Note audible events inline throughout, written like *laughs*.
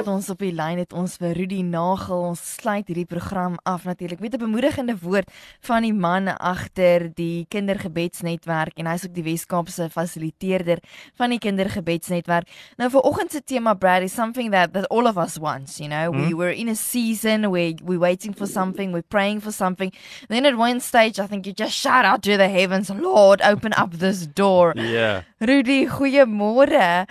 met ons op die lyn het ons vir Rudy Nagel. Ons sluit hierdie program af natuurlik met 'n bemoedigende woord van die man agter die Kindergebedsnetwerk en hy's ook die Weskaapse fasiliteerder van die Kindergebedsnetwerk. Nou vir oggend se tema Brad is something that that all of us wants, you know. Hmm? We were in a season where we waiting for something, we're praying for something. Then at one stage I think you just shout out to the heavens, Lord, open up this door. Ja. Rudy, goeiemôre.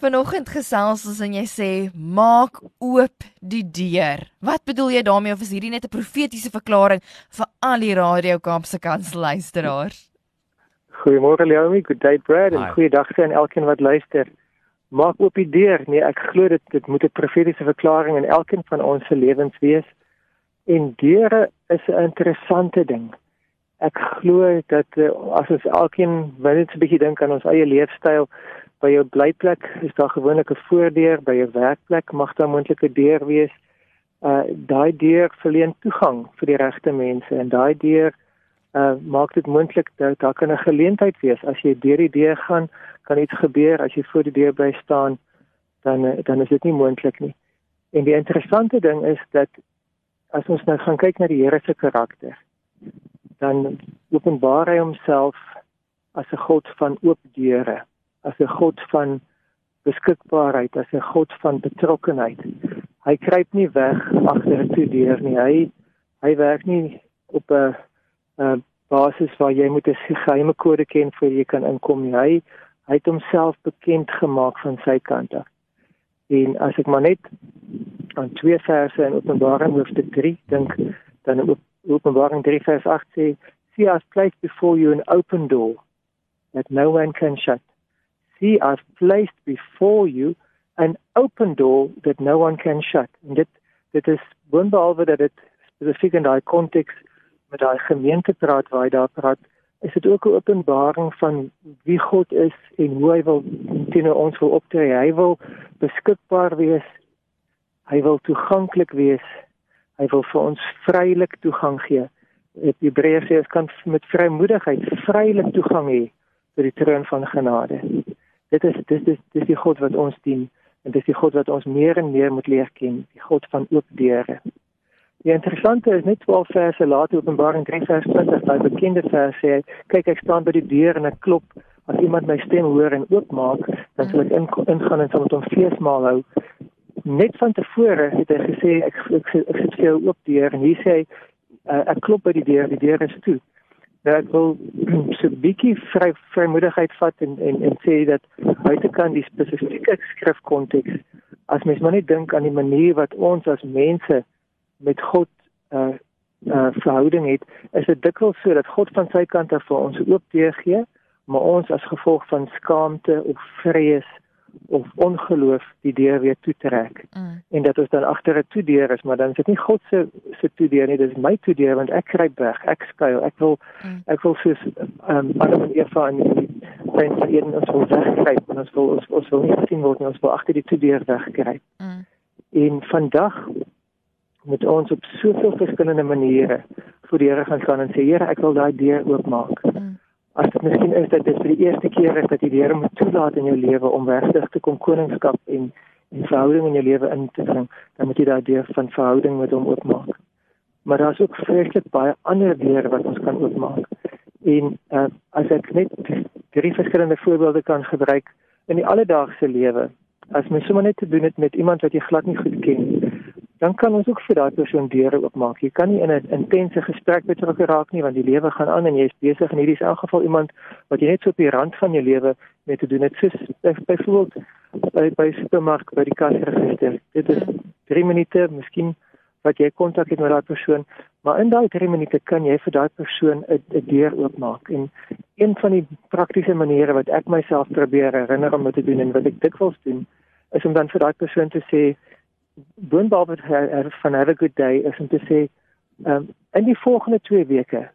Vanoggend gesels ons en jy sê maak oop die deur. Wat bedoel jy daarmee of is hierdie net 'n profetiese verklaring vir al die Radio Kaapse kans luisteraars? Goeiemôre Leomi, good day Brad en goeiedag aan elkeen wat luister. Maak oop die deur. Nee, ek glo dit dit moet 'n profetiese verklaring in elkeen van ons se lewens wees. En deure is 'n interessante ding. Ek glo dat uh, as ons elkeen wil net 'n bietjie dink aan ons eie leefstyl, by jou blyplek is daar gewoonlik 'n voordeur, by jou werkplek mag daar moontlik 'n deur wees. Uh daai deur verleen toegang vir die regte mense en daai deur uh maak dit moontlik dat daar kan 'n geleentheid wees as jy deur die deur gaan, kan iets gebeur as jy voor die deur bly staan, dan uh, dan is dit nie moontlik nie. En die interessante ding is dat as ons nou gaan kyk na die Here se karakter, dan openbaar hy homself as 'n God van oop deure, as 'n God van beskikbaarheid, as 'n God van betrokkenheid. Hy kruip nie weg agter 'n toedeur nie. Hy hy werk nie op 'n 'n basis waar jy moet 'n geheime kode ken voor jy kan inkom nie. Hy hy het homself bekend gemaak van sy kant af. En as ek maar net aan twee verse in Openbaring hoofstuk 3 dink, dan Op- Openbaring 3 vers 8 sê, "See I've placed before you an open door that no one can shut. See I've placed before you an open door that no one can shut." En dit dit is boonbehalwe dat dit spesifiek in daai konteks met daai gemeente praat waar hy daar praat, is dit ook 'n openbaring van wie God is en hoe hy wil teenoor ons wil optree. Hy wil beskikbaar wees. Hy wil toeganklik wees. Hy wil vir ons vrylik toegang gee. Die Hebreërs sê ons kan met vrymoedigheid vrylik toegang hê tot die troon van genade. Dit is dit is dis die God wat ons dien en dis die God wat ons meer en meer moet leer ken, die God van oop deure. Die interessante is net 12 verse later Openbaring 3 vers 20, daai bekende vers sê, kyk ek staan by die deur en ek klop. As iemand my stem hoor en oopmaak, dan sal ek in, ingaan en sal met hom feesmaal hou. Net van tevore het hy gesê ek ek, ek, ek sit vir jou oop deur en hier sê hy uh, ek klop by die deur, die deur is toe. Nou ek wil *clears throat* so 'n bietjie vry vrymoedigheid vat en en en sê dat buitekant die spesifieke skrifkonteks as mens maar net dink aan die manier wat ons as mense met God uh uh verhouding het, is dit dikwels so dat God van sy kant af vir ons oop deur gee, maar ons as gevolg van skaamte of vrees of ongeloof die deur weer toetrek Mm. en dat ons dan agter 'n toedeur is, maar dan is dit nie God se se toedeur nie, dis my toedeur want ek kruip weg, ek skuil, ek wil Mm. ek wil soos ehm um, Adam en Eva in die tuin van Eden ons wil wegkruip en ons wil ons, ons wil nie gesien word nie, ons wil agter die toedeur wegkruip. Mm. En vandag moet ons op soveel verskillende maniere voor die Here gaan staan en sê Here, ek wil daai deur oopmaak. Mm. As dit miskien is dat dit vir die eerste keer is dat jy Here moet toelaat in jou lewe om regtig te kom koningskap en en verhouding in jou lewe in te bring, dan moet jy daai deur van verhouding met hom oopmaak. Maar daar's ook vreeslik baie ander deure wat ons kan oopmaak. En uh, as ek net drie verskillende voorbeelde kan gebruik in die alledaagse lewe, as mens sommer net te doen het met iemand wat jy glad nie goed ken nie, dan kan ons ook vir daai persoon deure oopmaak. Jy kan nie in 'n intense gesprek betrokke raak nie want die lewe gaan aan en jy is besig en hierdie is in elk geval iemand wat jy net so op die rand van jou lewe mee te doen het. Soos by- byvoorbeeld by by supermark by die kasregister. Dit is 3 minute, miskien wat jy kontak het met daai persoon, maar in daai 3 minute kan jy vir daai persoon 'n deur oopmaak. En een van die praktiese maniere wat ek myself probeer herinner om te doen en wat ek dikwels doen, is om dan vir daai persoon te sê boonbehalwe het van have a good day is om te sê um, in die volgende 2 weke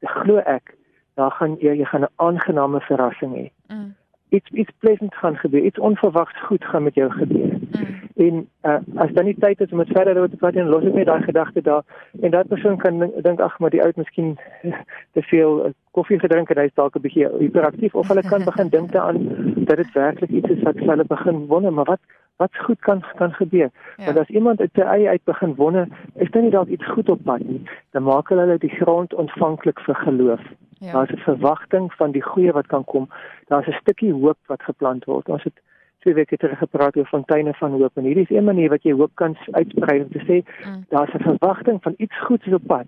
glo ek daar gaan jy jy gaan 'n aangename verrassing hê. Mm. iets iets pleasant gaan gebeur, iets onverwags goed gaan met jou gebeur. Mm. En uh, as dan nie tyd is om dit verder oor te praat en los ek net daai gedagte daar en dat persoon kan dink ag maar die ou het miskien *laughs* te veel uh, koffie gedrink en hy is dalk 'n bietjie hiperaktief of hulle kan begin dink daaraan dat dit werklik iets is wat hulle begin wonder, maar wat wat goed kan kan gebeur. Ja. Want as iemand uit sy eie uit begin wonder, is dit nie dalk iets goed op pad nie, dan maak hulle die grond ontvanklik vir geloof. Ja. Daar's 'n verwagting van die goeie wat kan kom. Daar's 'n stukkie hoop wat geplant word. Ons het twee weke terug gepraat oor fonteine van hoop en hierdie is een manier wat jy hoop kan uitsprei om te sê mm. daar's 'n verwagting van iets goeds op pad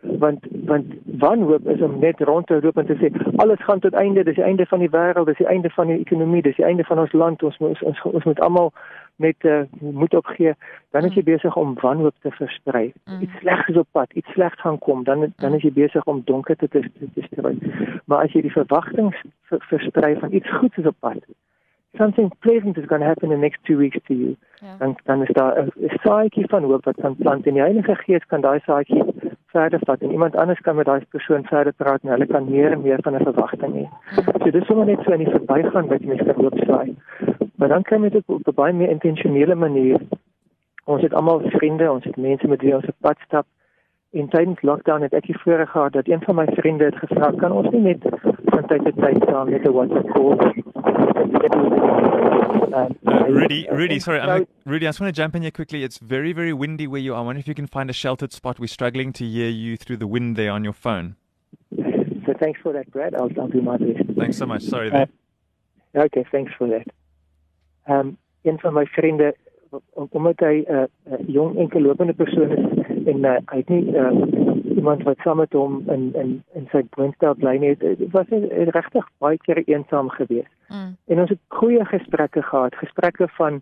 want want wanhoop is om net rond te loop en te sê alles gaan tot einde dis die einde van die wêreld dis die einde van die ekonomie dis die einde van ons land ons moet ons, ons moet almal net uh, moed opgee dan is jy mm. besig om wanhoop te versprei mm. iets slegs is op pad iets slegs gaan kom dan dan is jy besig om donker te te, te sprei maar as jy die verwagting versprei van iets goeds is op pad something pleasant is going to happen in the next 2 weeks to you ja. dan dan is daar 'n saadjie van hoop wat kan plant en die Heilige Gees kan daai saadjie verder vat en iemand anders kan met daai persoon verder praat en hulle kan meer en meer van 'n verwagting hê. So dis sommer net so in die verbygaan wat jy mens kan loopsaai. Maar dan kan jy dit op 'n baie meer intentionele manier. Ons het almal vriende, ons het mense met wie ons op pad stap. In tydens lockdown het ek voorreg gehad dat een van my vriende het gevra kan ons nie net van tyd tot tyd saam met 'n WhatsApp call uh, Rudy, Rudy, sorry, I'm, Rudy, I just want to jump in here quickly. It's very, very windy where you are. I wonder if you can find a sheltered spot. We're struggling to hear you through the wind there on your phone. So thanks for that, Brad. I'll, I'll do my best. Thanks so much. Sorry there. Uh, okay, thanks for that. Um, een van my vriende omdat hy 'n uh, uh, jong enkellopende persoon is en uh, hy het nie uh, iemand wat saam met hom in in in sy woonstel bly het was regtig baie keer eensaam geweest. Mm. En ons het goeie gesprekke gehad, gesprekke van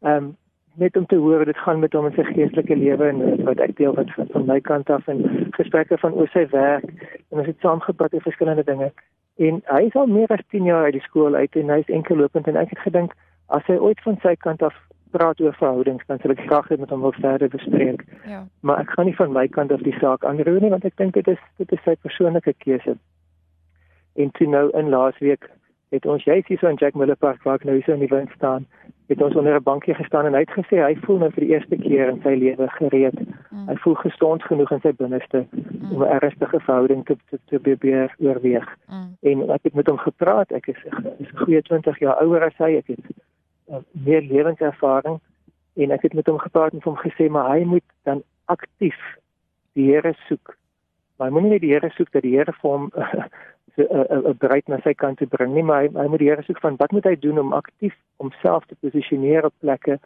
ehm um, net om te hoor hoe dit gaan met hom in sy geestelike lewe en wat ek deel wat van my kant af en gesprekke van oor sy werk en ons het saam gepraat oor verskillende dinge. En hy is al meer as 10 jaar uit die skool uit en hy is enkellopend en ek het gedink as hy ooit van sy kant af praat oor verhoudings, dan sal ek graag met hom wil verder bespreek. Ja. Maar ek gaan nie van my kant af die saak aanroer nie want ek dink dit is dit is sy persoonlike keuse. En toe nou in laasweek het ons jy sien so in Jack Miller Park waar ek nou so in die wind staan, het ons onder 'n bankie gestaan en hy het gesê hy voel nou vir die eerste keer in sy lewe gereed. Mm. Hy voel gesond genoeg in sy binneste mm. om 'n ernstige verhouding te te, te probeer oorweeg. Mm. En ek het met hom gepraat. Ek is, is 'n goeie 20 jaar ouer as hy. Ek het uh, meer lewenservaring en ek het met hom gepraat en hom gesê maar hy moet dan aktief die Here soek. Maar hy moenie net die Here soek dat die Here vir hom 'n uh, uh, bereid na sy kant te bring nie, maar hy, hy moet die Here soek van wat moet hy doen om aktief homself te posisioneer op plekke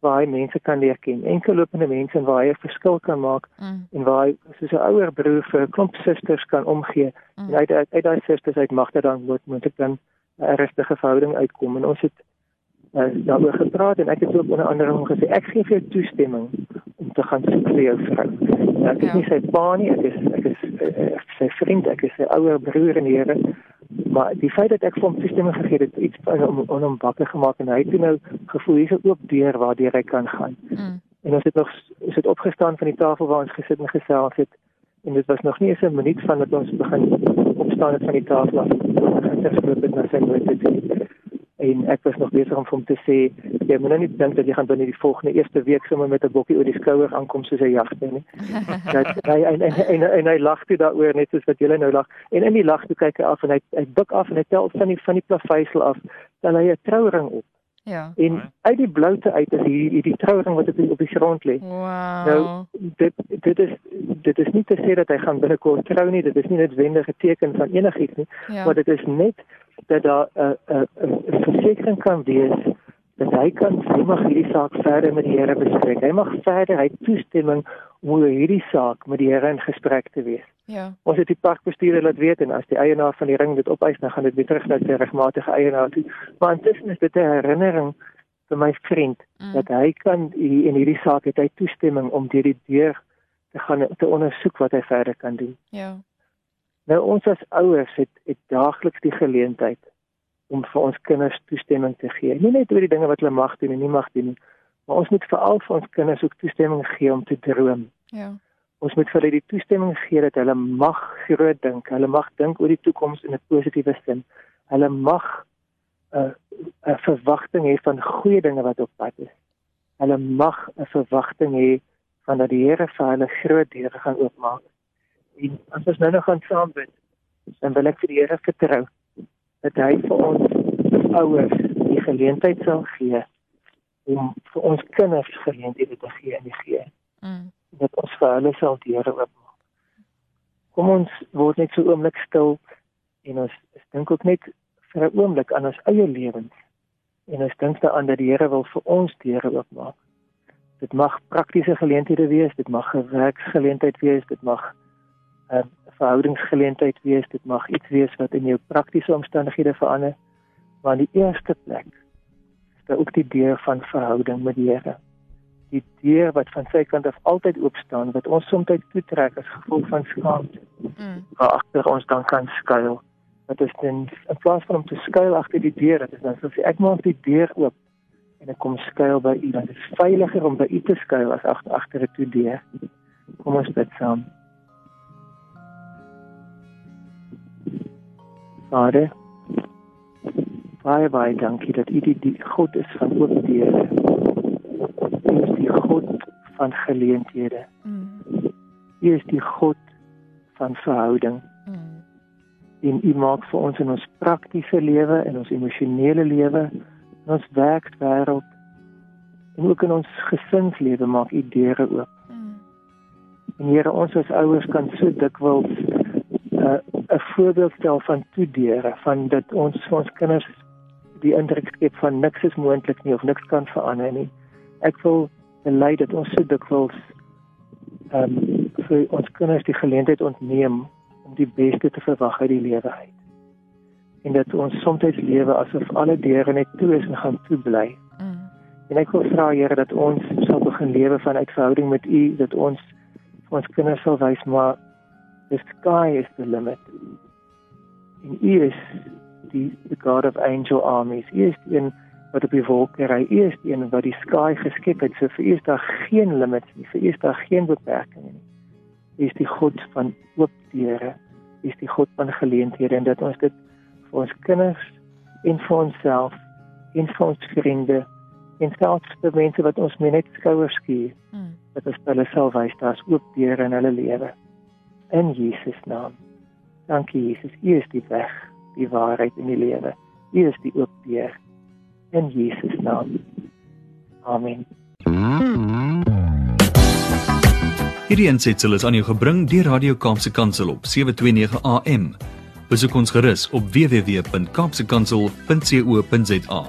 waar hy mense kan leer ken. Enkellopende mense waar hy 'n verskil kan maak mm. en waar hy soos 'n ouer broer vir 'n klomp susters kan omgee. Mm. En uit uit, uit daai susters uit mag dit dan moet moet ek dan 'n regte verhouding uitkom en ons het uh, daaroor gepraat en ek het ook onder andere hom gesê ek gee vir jou toestemming om te gaan soek vir jou vrou. Nou, ek is ja. nie sy pa nie, ek is ek is uh, sy vriend, ek is sy ouer broer en here. Maar die feit dat ek vir hom toestemming gegee het, iets om om hom wakker gemaak en hy het nou gevoel hier's 'n oop deur waardeur hy kan gaan. Mm. En ons het nog is dit opgestaan van die tafel waar ons gesit en gesels het en dit was nog nie eens 'n minuut van dat ons begin opstaan het van die tafel af. Ek het gespreek met sy moeder en ek was nog besig om hom te sê jy moet nou nie dink dat jy gaan binne die volgende eerste week sommer met 'n bokkie oor die skouer aankom soos 'n jagter nie. *laughs* Dat hy en en en, en hy lag toe daaroor net soos wat julle nou lag en in die lag toe kyk hy af en hy hy buig af en hy tel van die van die plaveisel af dan hy 'n trouring op. Ja. En uit die bloute uit is hier hierdie trouring wat op die, op die grond lê. Wow. Nou dit dit is dit is nie te sê dat hy gaan binnekort trou nie, dit is nie noodwendig 'n teken van enigiets nie, ja. maar dit is net dat daar 'n 'n versekering kan wees dat hy kan hy mag hierdie saak verder met die Here bespreek. Hy mag verder hy toestemming om oor hierdie saak met die Here in gesprek te wees. Ja. Ons het die parkbestuurder laat weet en as die eienaar van die ring dit opeis, dan gaan dit weer terug na sy regmatige eienaar toe. Maar intussen is dit 'n herinnering vir my vriend mm. dat hy kan in hierdie saak het hy toestemming om deur die deur te gaan te ondersoek wat hy verder kan doen. Ja. Nou ons as ouers het, het daagliks die geleentheid om vir ons kinders toestemming te gee. Nie net oor die dinge wat hulle mag doen en nie mag doen nie, maar ons moet veral vir ons kinders ook toestemming gee om te droom. Ja. Ons moet vir hulle die toestemming gee dat hulle mag groot dink. Hulle mag dink oor die toekoms in 'n positiewe sin. Hulle mag 'n 'n verwagting hê van goeie dinge wat op pad is. Hulle mag 'n verwagting hê van dat die Here vir hulle groot deure gaan oopmaak. En as ons nou nog gaan saam bid, dan wil ek vir die Here vertrou dat hy vir ons ouers die geleentheid sal gee om vir ons kinders geleenthede te gee in die gee. Mm. Dat ons vir hulle sal deure oopmaak. Kom ons word net so oomblik stil en ons dink ook net vir 'n oomblik aan ons eie lewens en ons dink daaraan dat die Here wil vir ons deure oopmaak. Dit mag praktiese geleenthede wees, dit mag 'n werksgeleentheid wees, dit mag 'n verhoudingsgeleentheid wees, dit mag iets wees wat in jou praktiese omstandighede verander. Maar in die eerste plek is daar ook die deur van verhouding met die Here. Die deur wat van sy kant af altyd oop staan wat ons soms toetrek as gevolg van skaamte. Mm. Waar agter ons dan kan skuil dat is dan in plaas van om te skuil agter die deur, dit is dan soos ek maak die deur oop en ek kom skuil by u. Dit is veiliger om by u te skuil as agter agter 'n toe deur. Kom ons bid saam. Vader, baie baie dankie dat u die, die God is van oop deure. U is die God van geleenthede. Mm. U is die God van verhouding. Mm en U maak vir ons in ons praktiese lewe en ons emosionele lewe en ons werkswêreld en ook in ons gesinslewe maak U deure oop. Mm. En Here, ons as ouers kan so dikwels uh, voorbeeld stel van toedeure van dat ons vir ons kinders die indruk skep van niks is moontlik nie of niks kan verander nie. Ek wil bely dat ons so dikwels ehm um, vir ons kinders die geleentheid ontneem om die beste te verwag uit die lewe uit. En dat ons soms lewe asof alle deure net toe is en gaan toe bly. Mm. En ek wil vra Here dat ons sal begin lewe vanuit verhouding met U, dat ons vir ons kinders sal wys maar the sky is the limit. En U is die the God of angel armies. U is die een wat op die wolke ry. U is die een wat die sky geskep het. So vir U is daar geen limits nie. Vir U is daar geen beperkings nie is die God van oop deure, is die God van geleenthede en dat ons dit vir ons kinders en vir onsself en vir ons vriende en selfs vir mense wat ons net skouers skier, hmm. dat ons hulle sal wys daar's oop deure in hulle lewe. In Jesus naam. Dankie Jesus, U is die weg, die waarheid en die lewe. U is die oop deur. In Jesus naam. Amen. Hierdie ensitsel is aan jou gebring deur Radio Kaapse Kansel op 729 AM. Besoek ons gerus op www.kaapsekansel.co.za.